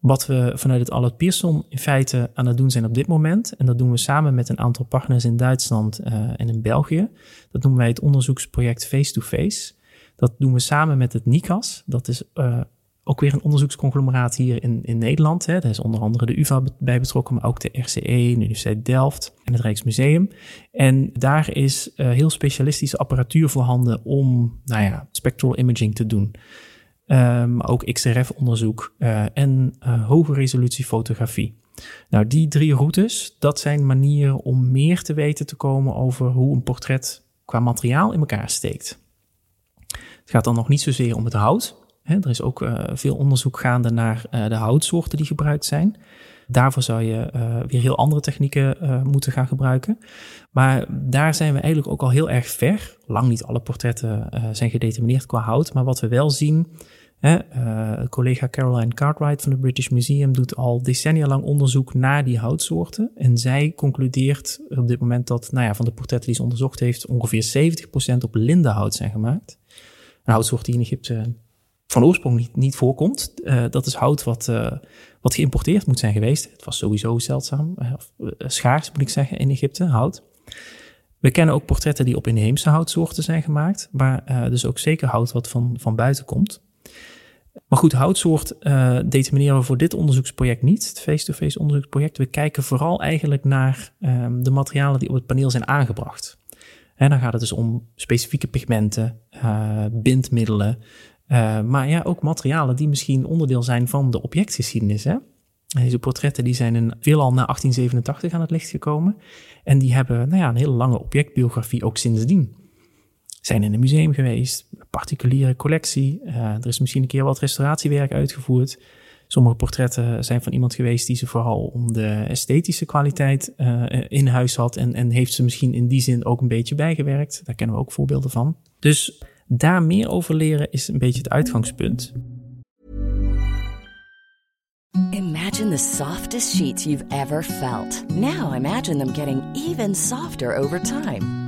Wat we vanuit het Allard Pierson in feite aan het doen zijn op dit moment, en dat doen we samen met een aantal partners in Duitsland uh, en in België, dat noemen wij het onderzoeksproject Face-to-Face. Dat doen we samen met het NICAS, dat is uh, ook weer een onderzoeksconglomeraat hier in, in Nederland. Hè. Daar is onder andere de UvA bij betrokken, maar ook de RCE, de Universiteit Delft en het Rijksmuseum. En daar is uh, heel specialistische apparatuur voorhanden om nou ja, spectral imaging te doen. Um, ook XRF-onderzoek uh, en uh, hoge resolutie fotografie. Nou, die drie routes, dat zijn manieren om meer te weten te komen over hoe een portret qua materiaal in elkaar steekt. Het gaat dan nog niet zozeer om het hout. Hè, er is ook uh, veel onderzoek gaande naar de houtsoorten die gebruikt zijn. Daarvoor zou je weer heel andere technieken moeten gaan gebruiken. Maar daar zijn we eigenlijk ook al heel erg ver. Lang niet alle portretten zijn gedetermineerd qua hout. Maar wat we wel zien. Collega Caroline Cartwright van het British Museum doet al decennia lang onderzoek naar die houtsoorten. En zij concludeert op dit moment dat nou ja, van de portretten die ze onderzocht heeft, ongeveer 70% op lindenhout zijn gemaakt. Een houtsoort die in Egypte van oorsprong niet, voorkomt. Uh, dat is hout wat, uh, wat geïmporteerd moet zijn geweest. Het was sowieso zeldzaam, of schaars moet ik zeggen, in Egypte, hout. We kennen ook portretten die op inheemse houtsoorten zijn gemaakt, maar dus ook zeker hout wat van, van buiten komt. Maar goed, houtsoort determineren we voor dit onderzoeksproject niet, het face-to-face -face onderzoeksproject. We kijken vooral eigenlijk naar ehm, de materialen die op het paneel zijn aangebracht. En dan gaat het dus om specifieke pigmenten, bindmiddelen, uh, maar ja, ook materialen die misschien onderdeel zijn van de objectgeschiedenis. Hè? Deze portretten die zijn in, veelal na 1887 aan het licht gekomen. En die hebben nou ja, een hele lange objectbiografie ook sindsdien. Zijn in een museum geweest, particuliere collectie. Uh, er is misschien een keer wat restauratiewerk uitgevoerd. Sommige portretten zijn van iemand geweest die ze vooral om de esthetische kwaliteit uh, in huis had. En, en heeft ze misschien in die zin ook een beetje bijgewerkt. Daar kennen we ook voorbeelden van. Dus Daar meer over leren is een beetje het uitgangspunt. Imagine the softest sheets you've ever felt. Now imagine them getting even softer over time.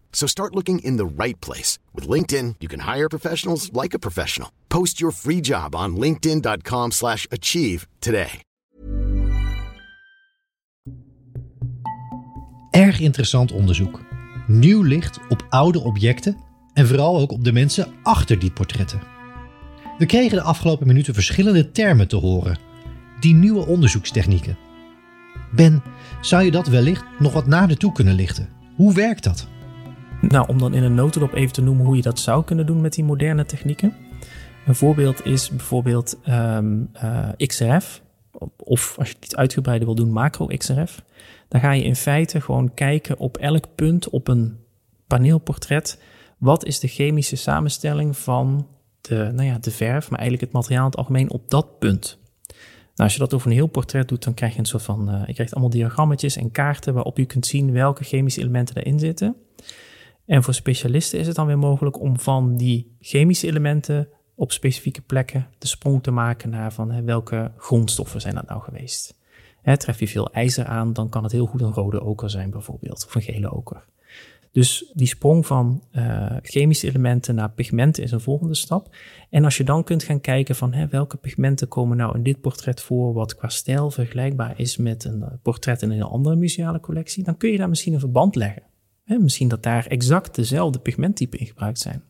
So start looking in the right place. With LinkedIn, you can hire professionals like a professional. Post your free job on linkedin.com slash achieve today. Erg interessant onderzoek. Nieuw licht op oude objecten en vooral ook op de mensen achter die portretten. We kregen de afgelopen minuten verschillende termen te horen. Die nieuwe onderzoekstechnieken. Ben, zou je dat wellicht nog wat nader toe kunnen lichten? Hoe werkt dat? Nou, om dan in een notendop even te noemen hoe je dat zou kunnen doen met die moderne technieken. Een voorbeeld is bijvoorbeeld um, uh, XRF. Of als je het uitgebreider wil doen, macro XRF. Dan ga je in feite gewoon kijken op elk punt op een paneelportret. Wat is de chemische samenstelling van de, nou ja, de verf, maar eigenlijk het materiaal in het algemeen op dat punt? Nou, als je dat over een heel portret doet, dan krijg je een soort van, uh, je krijgt allemaal diagrammetjes en kaarten waarop je kunt zien welke chemische elementen erin zitten. En voor specialisten is het dan weer mogelijk om van die chemische elementen op specifieke plekken de sprong te maken naar van hè, welke grondstoffen zijn dat nou geweest. Hè, tref je veel ijzer aan, dan kan het heel goed een rode oker zijn bijvoorbeeld, of een gele oker. Dus die sprong van uh, chemische elementen naar pigmenten is een volgende stap. En als je dan kunt gaan kijken van hè, welke pigmenten komen nou in dit portret voor, wat qua stijl vergelijkbaar is met een portret in een andere museale collectie, dan kun je daar misschien een verband leggen. Hè, misschien dat daar exact dezelfde pigmenttypen in gebruikt zijn.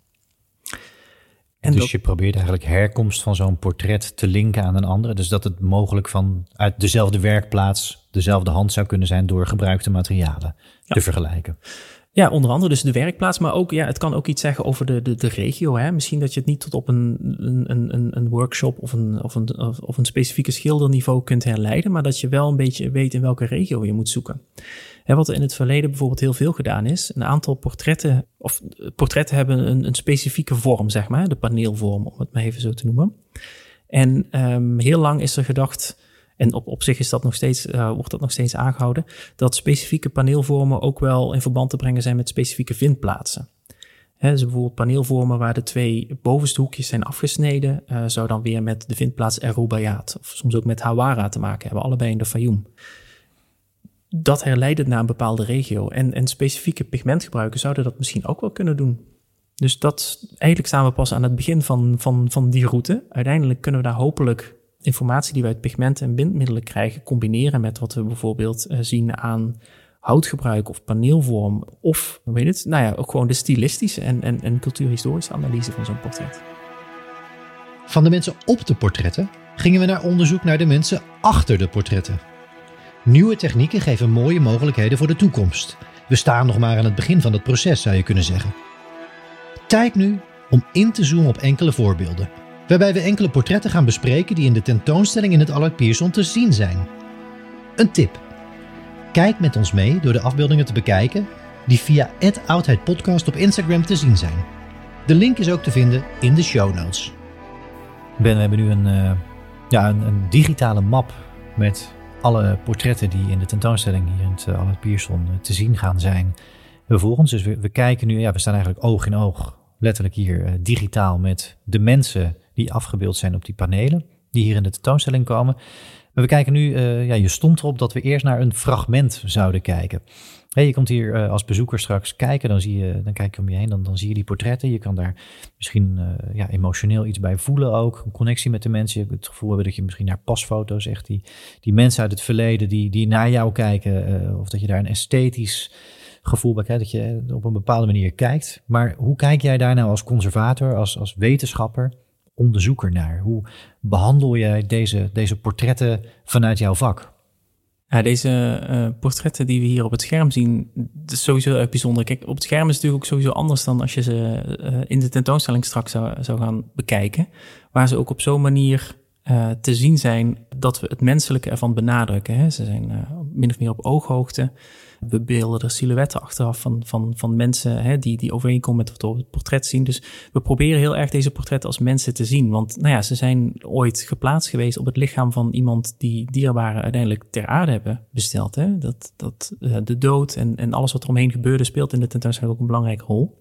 En dus je probeert eigenlijk herkomst van zo'n portret te linken aan een andere. Dus dat het mogelijk van uit dezelfde werkplaats dezelfde hand zou kunnen zijn door gebruikte materialen te vergelijken. Ja, onder andere dus de werkplaats, maar ook, ja, het kan ook iets zeggen over de, de, de regio. Hè? Misschien dat je het niet tot op een, een, een, een workshop of een, of, een, of een specifieke schilderniveau kunt herleiden, maar dat je wel een beetje weet in welke regio je moet zoeken. Wat er in het verleden bijvoorbeeld heel veel gedaan is, een aantal portretten, of portretten hebben een, een specifieke vorm, zeg maar, de paneelvorm, om het maar even zo te noemen. En um, heel lang is er gedacht, en op, op zich is dat nog steeds, uh, wordt dat nog steeds aangehouden, dat specifieke paneelvormen ook wel in verband te brengen zijn met specifieke vindplaatsen. He, dus bijvoorbeeld paneelvormen waar de twee bovenste hoekjes zijn afgesneden, uh, zou dan weer met de vindplaats El Rubaiyat, of soms ook met Hawara te maken hebben, allebei in de Fayoum. Dat herleidt naar een bepaalde regio. En, en specifieke pigmentgebruiken zouden dat misschien ook wel kunnen doen. Dus dat, eigenlijk staan we pas aan het begin van, van, van die route. Uiteindelijk kunnen we daar hopelijk informatie die we uit pigmenten en bindmiddelen krijgen combineren met wat we bijvoorbeeld uh, zien aan houtgebruik of paneelvorm of, weet het, nou ja, ook gewoon de stilistische en, en, en cultuurhistorische analyse van zo'n portret. Van de mensen op de portretten gingen we naar onderzoek naar de mensen achter de portretten. Nieuwe technieken geven mooie mogelijkheden voor de toekomst. We staan nog maar aan het begin van het proces, zou je kunnen zeggen. Tijd nu om in te zoomen op enkele voorbeelden waarbij we enkele portretten gaan bespreken die in de tentoonstelling in het Allard Pierson te zien zijn. Een tip. Kijk met ons mee door de afbeeldingen te bekijken die via het Oudheid Podcast op Instagram te zien zijn. De link is ook te vinden in de show notes. Ben, we hebben nu een, uh, ja, een, een, digitale map met alle portretten die in de tentoonstelling hier in het uh, Allard Pierson uh, te zien gaan zijn. Vervolgens, dus we, we, kijken nu, ja, we staan eigenlijk oog in oog, letterlijk hier digitaal met de mensen die afgebeeld zijn op die panelen, die hier in de tentoonstelling komen. Maar we kijken nu, uh, ja, je stond erop dat we eerst naar een fragment zouden kijken. Hey, je komt hier uh, als bezoeker straks kijken, dan, zie je, dan kijk je om je heen, dan, dan zie je die portretten. Je kan daar misschien uh, ja, emotioneel iets bij voelen ook, een connectie met de mensen. Het gevoel hebben dat je misschien naar pasfoto's, echt die, die mensen uit het verleden die, die naar jou kijken, of dat je daar een esthetisch gevoel bij krijgt, dat je op een bepaalde manier kijkt. Maar hoe kijk jij daar nou als conservator, als, als wetenschapper onderzoeker naar? Hoe behandel jij deze, deze portretten vanuit jouw vak? Ja, deze uh, portretten die we hier op het scherm zien, is sowieso erg bijzonder. Kijk, op het scherm is het natuurlijk ook sowieso anders dan als je ze uh, in de tentoonstelling straks zou, zou gaan bekijken. Waar ze ook op zo'n manier uh, te zien zijn dat we het menselijke ervan benadrukken. Hè. Ze zijn min of meer op ooghoogte. We beelden silhouetten achteraf van, van, van mensen hè, die, die overeenkomen met wat we op het portret zien. Dus we proberen heel erg deze portretten als mensen te zien. Want nou ja, ze zijn ooit geplaatst geweest op het lichaam van iemand die dierbaren uiteindelijk ter aarde hebben besteld. Hè. Dat, dat, uh, de dood en, en alles wat er omheen gebeurde speelt in de tentoonstelling ook een belangrijke rol.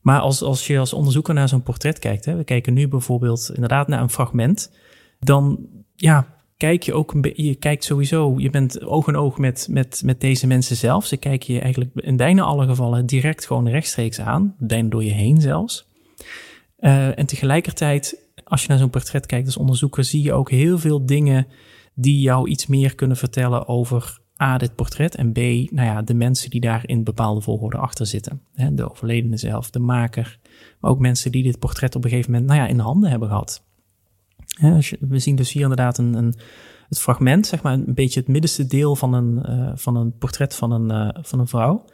Maar als, als je als onderzoeker naar zo'n portret kijkt, hè, we kijken nu bijvoorbeeld inderdaad naar een fragment, dan ja, kijk je ook een je kijkt sowieso, je bent oog in oog met, met, met deze mensen zelf. Ze kijken je eigenlijk in bijna alle gevallen direct gewoon rechtstreeks aan, bijna door je heen zelfs. Uh, en tegelijkertijd, als je naar zo'n portret kijkt als onderzoeker, zie je ook heel veel dingen die jou iets meer kunnen vertellen over A, dit portret en B, nou ja, de mensen die daar in bepaalde volgorde achter zitten. De overledene zelf, de maker, maar ook mensen die dit portret op een gegeven moment nou ja, in handen hebben gehad. We zien dus hier inderdaad een, een, het fragment, zeg maar, een beetje het middenste deel van een, uh, van een portret van een, uh, van een vrouw.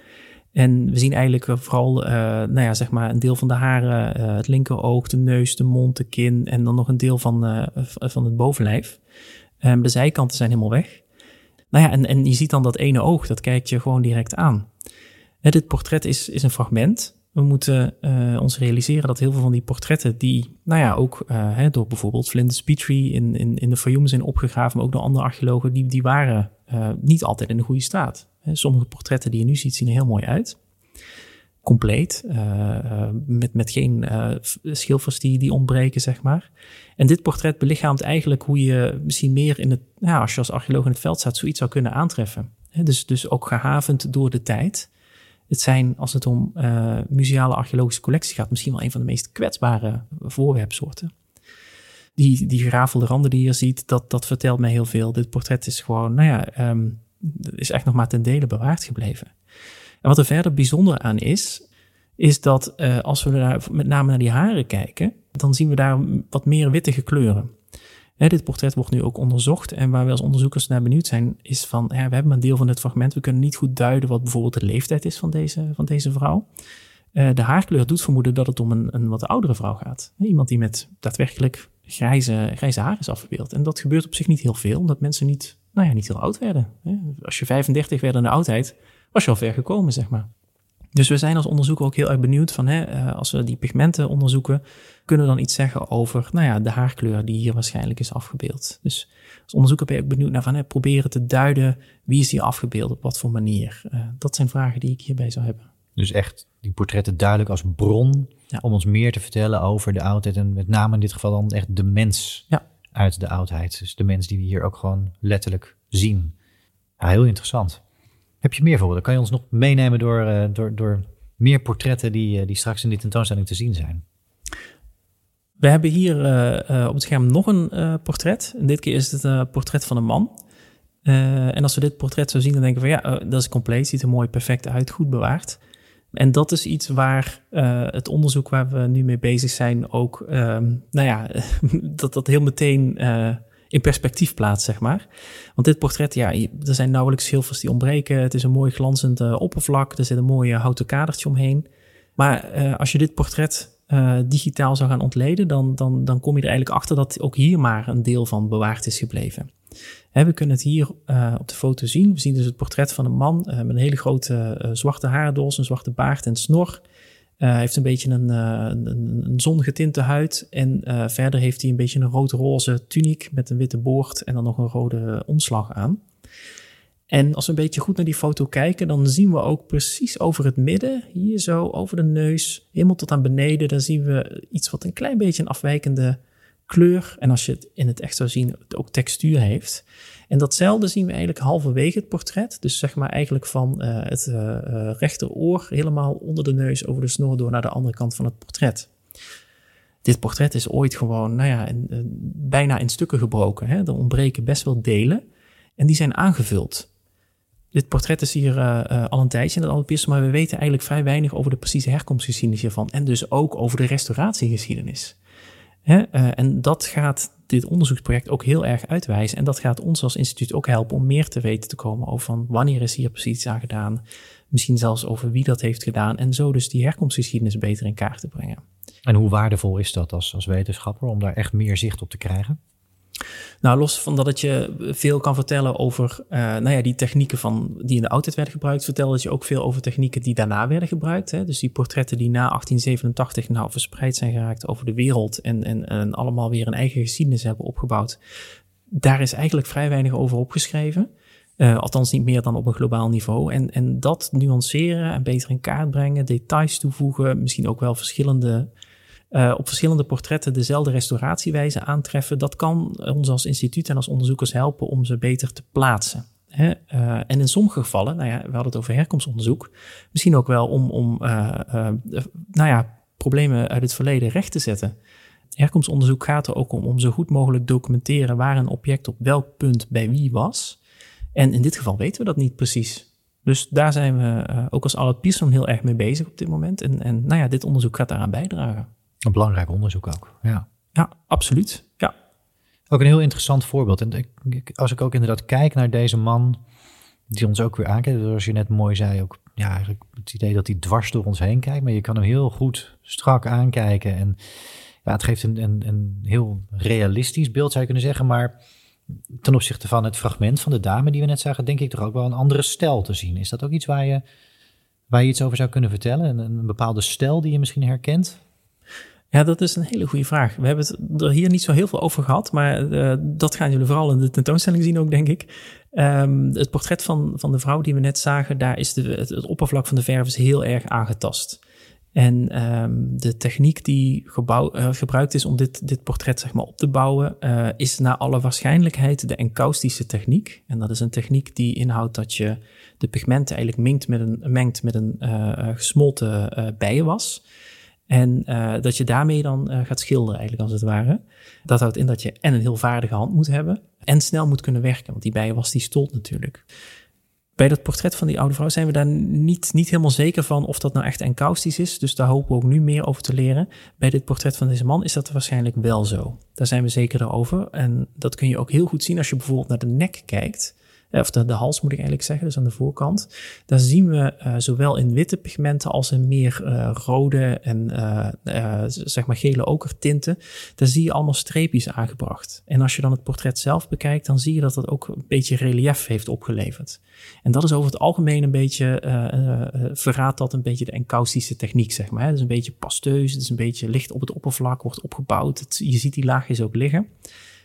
En we zien eigenlijk vooral, uh, nou ja, zeg maar, een deel van de haren, het linkeroog, de neus, de mond, de kin en dan nog een deel van, van het bovenlijf. De zijkanten zijn helemaal weg. Nou ja, en, en je ziet dan dat ene oog, dat kijkt je gewoon direct aan. dit portret is, is een fragment. We moeten uh, ons realiseren dat heel veel van die portretten, die nou ja, ook uh, hè, door bijvoorbeeld Flinders Petrie in, in, in de Fayoum zijn opgegraven, maar ook door andere archeologen, die, die waren uh, niet altijd in de goede staat. Sommige portretten die je nu ziet, zien er heel mooi uit. Compleet, met, met geen schilfers die, die ontbreken, zeg maar. En dit portret belichaamt eigenlijk hoe je misschien meer in het, als je als archeoloog in het veld staat, zoiets zou kunnen aantreffen. Dus, dus ook gehavend door de tijd. Het zijn, als het om uh, museale archeologische collectie gaat, misschien wel een van de meest kwetsbare voorwerpsoorten. Die, die gerafelde randen die je ziet, dat, dat vertelt mij heel veel. Dit portret is gewoon, nou ja, um, is echt nog maar ten dele bewaard gebleven. En wat er verder bijzonder aan is, is dat uh, als we daar met name naar die haren kijken, dan zien we daar wat meer wittige kleuren dit portret wordt nu ook onderzocht. En waar we als onderzoekers naar benieuwd zijn, is van, we hebben een deel van het fragment. We kunnen niet goed duiden wat bijvoorbeeld de leeftijd is van deze, van deze vrouw. Uh, de haarkleur doet vermoeden dat het om een, een wat oudere vrouw gaat. Iemand die met daadwerkelijk grijze, grijze haar is afgebeeld. En dat gebeurt op zich niet heel veel, omdat mensen niet, nou ja, niet heel oud werden. Als je 35 werd in de oudheid, was je al ver gekomen, zeg maar. Dus we zijn als onderzoeker ook heel erg benieuwd van, hè, eh, als we die pigmenten onderzoeken, kunnen we dan iets zeggen over nou ja, de haarkleur die hier waarschijnlijk is afgebeeld. Dus als onderzoeker ben je ook benieuwd naar van, hè, proberen te duiden wie is hier afgebeeld, op wat voor manier. Uh, dat zijn vragen die ik hierbij zou hebben. Dus echt die portretten duidelijk als bron om ons meer te vertellen over de oudheid en met name in dit geval dan echt de mens ja. uit de oudheid. Dus de mens die we hier ook gewoon letterlijk zien. Ja, heel interessant. Heb je meer voorbeelden? Kan je ons nog meenemen door, uh, door, door meer portretten die, uh, die straks in die tentoonstelling te zien zijn? We hebben hier uh, op het scherm nog een portret. En dit keer is het een portret van een man. en als we dit portret zo zien, dan denken we van ja, dat is compleet, ziet er mooi perfect uit, goed bewaard. En dat is iets waar het onderzoek waar we nu mee bezig zijn ook, ehm, nou ja, <laughs> dat dat heel meteen in perspectief plaatst, zeg maar. Want dit portret, ja, er zijn nauwelijks schilfers die ontbreken. Het is een mooi glanzend uh, oppervlak. Er zit een mooi houten kadertje omheen. Maar uh, als je dit portret uh, digitaal zou gaan ontleden, dan, dan, dan kom je er eigenlijk achter dat ook hier maar een deel van bewaard is gebleven. Hè, we kunnen het hier op de foto zien. We zien dus het portret van een man met een hele grote zwarte haardos, een zwarte baard en snor. Uh, hij heeft een beetje een, uh, een, een zongetinte huid. En uh, verder heeft hij een beetje een rood-roze tuniek met een witte boord en dan nog een rode omslag aan. En als we een beetje goed naar die foto kijken, dan zien we ook precies over het midden, hier zo over de neus, helemaal tot aan beneden, dan zien we iets wat een klein beetje een afwijkende kleur. En als je het in het echt zou zien, het ook textuur heeft. En datzelfde zien we eigenlijk halverwege het portret. Dus zeg maar eigenlijk van uh, het uh, rechteroor helemaal onder de neus over de snor door naar de andere kant van het portret. Dit portret is ooit gewoon, nou ja, bijna in stukken gebroken. Hè? Er ontbreken best wel delen en die zijn aangevuld. Dit portret is hier al een tijdje in het Alpiste, maar we weten eigenlijk vrij weinig over de precieze herkomstgeschiedenis hiervan. En dus ook over de restauratiegeschiedenis. Hè? en dat gaat dit onderzoeksproject ook heel erg uitwijzen. En dat gaat ons als instituut ook helpen om meer te weten te komen over van wanneer is hier precies iets aan gedaan. Misschien zelfs over wie dat heeft gedaan. En zo dus die herkomstgeschiedenis beter in kaart te brengen. En hoe waardevol is dat als, als wetenschapper om daar echt meer zicht op te krijgen? Nou, los van dat het je veel kan vertellen over uh, nou ja, die technieken van, die in de oudheid werden gebruikt, vertelde je ook veel over technieken die daarna werden gebruikt. Hè? Dus die portretten die na 1887 nou verspreid zijn geraakt over de wereld en, en, en allemaal weer een eigen geschiedenis hebben opgebouwd. Daar is eigenlijk vrij weinig over opgeschreven. Uh, althans niet meer dan op een globaal niveau. En, en dat nuanceren en beter in kaart brengen, details toevoegen, misschien ook wel verschillende uh, op verschillende portretten dezelfde restauratiewijze aantreffen, dat kan ons als instituut en als onderzoekers helpen om ze beter te plaatsen. Hè? Uh, en in sommige gevallen, nou ja, we hadden het over herkomstonderzoek, misschien ook wel om, om uh, nou ja, problemen uit het verleden recht te zetten. Herkomstonderzoek gaat er ook om om zo goed mogelijk documenteren waar een object op welk punt bij wie was. En in dit geval weten we dat niet precies. Dus daar zijn we ook als Albert Pierson heel erg mee bezig op dit moment. En, en nou ja, dit onderzoek gaat daaraan bijdragen. Een belangrijk onderzoek ook, ja. Ja, absoluut, ja. Ook een heel interessant voorbeeld. En ik, als ik ook inderdaad kijk naar deze man, die ons ook weer aankijkt, zoals je net mooi zei, ook ja, eigenlijk het idee dat hij dwars door ons heen kijkt, maar je kan hem heel goed strak aankijken. En ja, het geeft een, een, een heel realistisch beeld, zou je kunnen zeggen. Maar ten opzichte van het fragment van de dame die we net zagen, denk ik toch ook wel een andere stijl te zien. Is dat ook iets waar je Waar je iets over zou kunnen vertellen? Een, een bepaalde stijl die je misschien herkent? Ja, dat is een hele goede vraag. We hebben het er hier niet zo heel veel over gehad, maar uh, dat gaan jullie vooral in de tentoonstelling zien ook, denk ik. Um, het portret van, van de vrouw die we net zagen, daar is de, het, oppervlak van de verf is heel erg aangetast. En um, de techniek die gebouw, uh, gebruikt is om dit, dit portret zeg maar, op te bouwen, uh, is naar alle waarschijnlijkheid de encaustische techniek. En dat is een techniek die inhoudt dat je de pigmenten eigenlijk mengt met een, mengt met een gesmolten bijenwas. En dat je daarmee dan gaat schilderen, eigenlijk als het ware. Dat houdt in dat je en een heel vaardige hand moet hebben en snel moet kunnen werken, want die bijenwas die stolt natuurlijk. Bij dat portret van die oude vrouw zijn we daar niet, niet helemaal zeker van of dat nou echt encaustisch is. Dus daar hopen we ook nu meer over te leren. Bij dit portret van deze man is dat waarschijnlijk wel zo. Daar zijn we zeker over. En dat kun je ook heel goed zien als je bijvoorbeeld naar de nek kijkt. Eh, of de, de hals moet ik eigenlijk zeggen, dus aan de voorkant. Daar zien we uh, zowel in witte pigmenten als in meer uh, rode en uh, zeg maar gele okertinten. Daar zie je allemaal streepjes aangebracht. En als je dan het portret zelf bekijkt, dan zie je dat dat ook een beetje relief heeft opgeleverd. En dat is over het algemeen een beetje, verraadt dat een beetje de encaustische techniek, zeg maar. Het is een beetje pasteus, het is een beetje licht op het oppervlak, wordt opgebouwd. Je ziet die laagjes ook liggen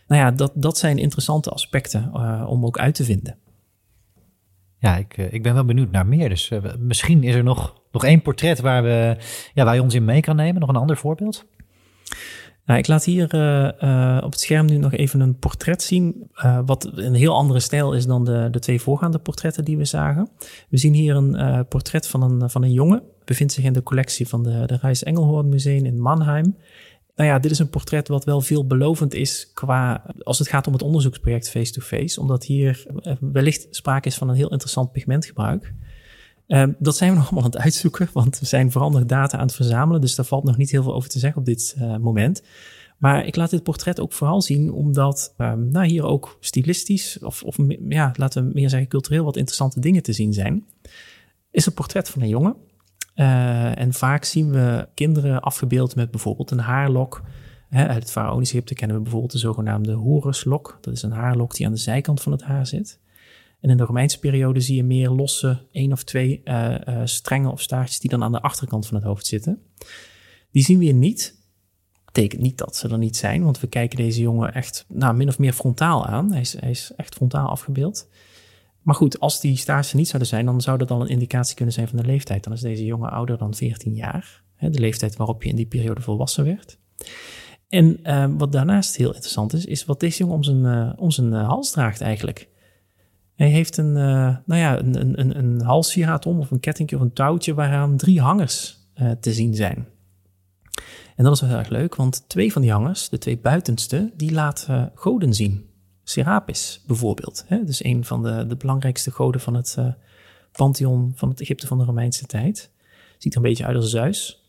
nou ja, dat, dat zijn interessante aspecten uh, om ook uit te vinden. Ja, ik, uh, ik ben wel benieuwd naar meer. Dus uh, misschien is er nog, nog één portret waar, we, ja, waar je ons in mee kan nemen. Nog een ander voorbeeld? Nou, ik laat hier op het scherm nu nog even een portret zien. wat een heel andere stijl is dan de, de twee voorgaande portretten die we zagen. We zien hier een portret van een, van een jongen. Bevindt zich in de collectie van de, de Reis Engelhoorn Museum in Mannheim. Nou ja, dit is een portret wat wel veelbelovend is qua als het gaat om het onderzoeksproject face-to-face, omdat hier eh, wellicht sprake is van een heel interessant pigmentgebruik. Um, dat zijn we nog <laughs> allemaal aan het uitzoeken, want we zijn nog data aan het verzamelen, dus daar valt nog niet heel veel over te zeggen op dit uh, moment. Maar ik laat dit portret ook vooral zien omdat um, nou, hier ook stilistisch, of, of ja, laten we meer zeggen cultureel, wat interessante dingen te zien zijn. Is een portret van een jongen uh, en vaak zien we kinderen afgebeeld met bijvoorbeeld een haarlok. Hè, uit het Faraonische Egypte kennen we bijvoorbeeld de zogenaamde horuslok. Dat is een haarlok die aan de zijkant van het haar zit. En in de Romeinse periode zie je meer losse één of twee uh, uh, strengen of staartjes die dan aan de achterkant van het hoofd zitten. Die zien we hier niet. Betekent niet dat ze er niet zijn, want we kijken deze jongen echt nou, min of meer frontaal aan. Hij is echt frontaal afgebeeld. Maar goed, als die staartjes niet zouden zijn, dan zou dat al een indicatie kunnen zijn van de leeftijd. Dan is deze jongen ouder dan 14 jaar. De leeftijd waarop je in die periode volwassen werd. En uh, wat daarnaast heel interessant is, is wat deze jongen om zijn, uh, om zijn uh, hals draagt eigenlijk. Hij heeft een, nou ja, een, een, een, een om, of een kettingje of een touwtje, waaraan drie hangers te zien zijn. En dat is wel heel erg leuk, want twee van die hangers, de twee buitenste, die laten goden zien. Serapis bijvoorbeeld. Hè? Dus een van de, de belangrijkste goden van het uh, pantheon van het Egypte van de Romeinse tijd. Ziet er een beetje uit als Zeus.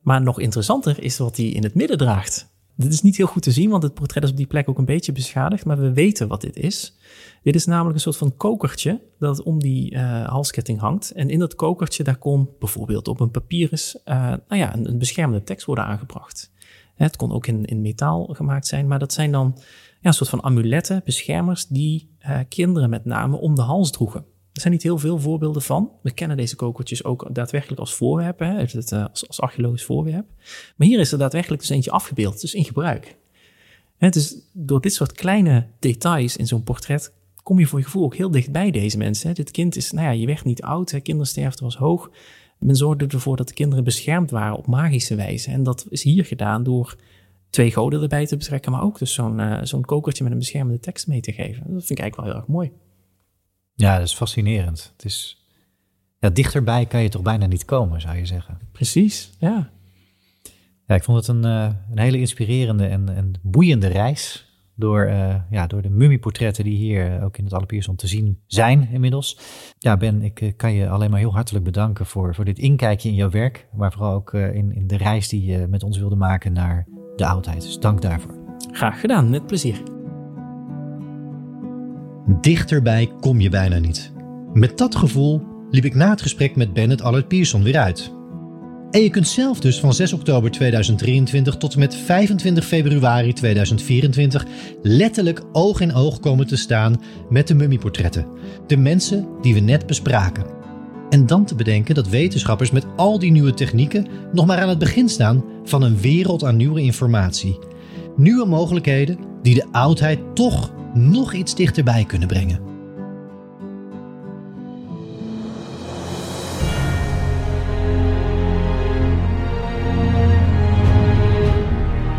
Maar nog interessanter is wat hij in het midden draagt. Dit is niet heel goed te zien, want het portret is op die plek ook een beetje beschadigd, maar we weten wat dit is. Dit is namelijk een soort van kokertje dat om die uh, halsketting hangt. En in dat kokertje, daar kon bijvoorbeeld op een papyrus uh, nou ja, een, een beschermende tekst worden aangebracht. Het kon ook in, in metaal gemaakt zijn, maar dat zijn dan ja, een soort van amuletten, beschermers, die uh, kinderen met name om de hals droegen. Er zijn niet heel veel voorbeelden van. We kennen deze kokertjes ook daadwerkelijk als voorwerp, hè, het, uh, als, als archeologisch voorwerp. Maar hier is er daadwerkelijk dus eentje afgebeeld, dus in gebruik. Hè, dus door dit soort kleine details in zo'n portret kom je voor je gevoel ook heel dicht bij deze mensen. Hè. Dit kind is, nou ja, je werd niet oud, hè, kindersterfte was hoog. Men zorgde ervoor dat de kinderen beschermd waren op magische wijze. En dat is hier gedaan door twee goden erbij te betrekken, maar ook dus zo'n uh, zo'n kokertje met een beschermende tekst mee te geven. Dat vind ik eigenlijk wel heel erg mooi. Ja, dat is fascinerend. Het is, ja, dichterbij kan je toch bijna niet komen, zou je zeggen. Precies, ja. Ja, ik vond het een, uh, een hele inspirerende en, en boeiende reis door, uh, ja, door de mummieportretten die hier ook in het Allepierson te zien zijn inmiddels. Ja, Ben, ik kan je alleen maar heel hartelijk bedanken voor, voor dit inkijkje in jouw werk, maar vooral ook in, in de reis die je met ons wilde maken naar de oudheid. Dus dank daarvoor. Graag gedaan, met plezier. Dichterbij kom je bijna niet. Met dat gevoel liep ik na het gesprek met Bennett Allard Pierson weer uit. En je kunt zelf dus van 6 oktober 2023 tot en met 25 februari 2024 letterlijk oog in oog komen te staan met de mummieportretten. De mensen die we net bespraken. En dan te bedenken dat wetenschappers met al die nieuwe technieken nog maar aan het begin staan van een wereld aan nieuwe informatie. Nieuwe mogelijkheden die de oudheid toch nog iets dichterbij kunnen brengen.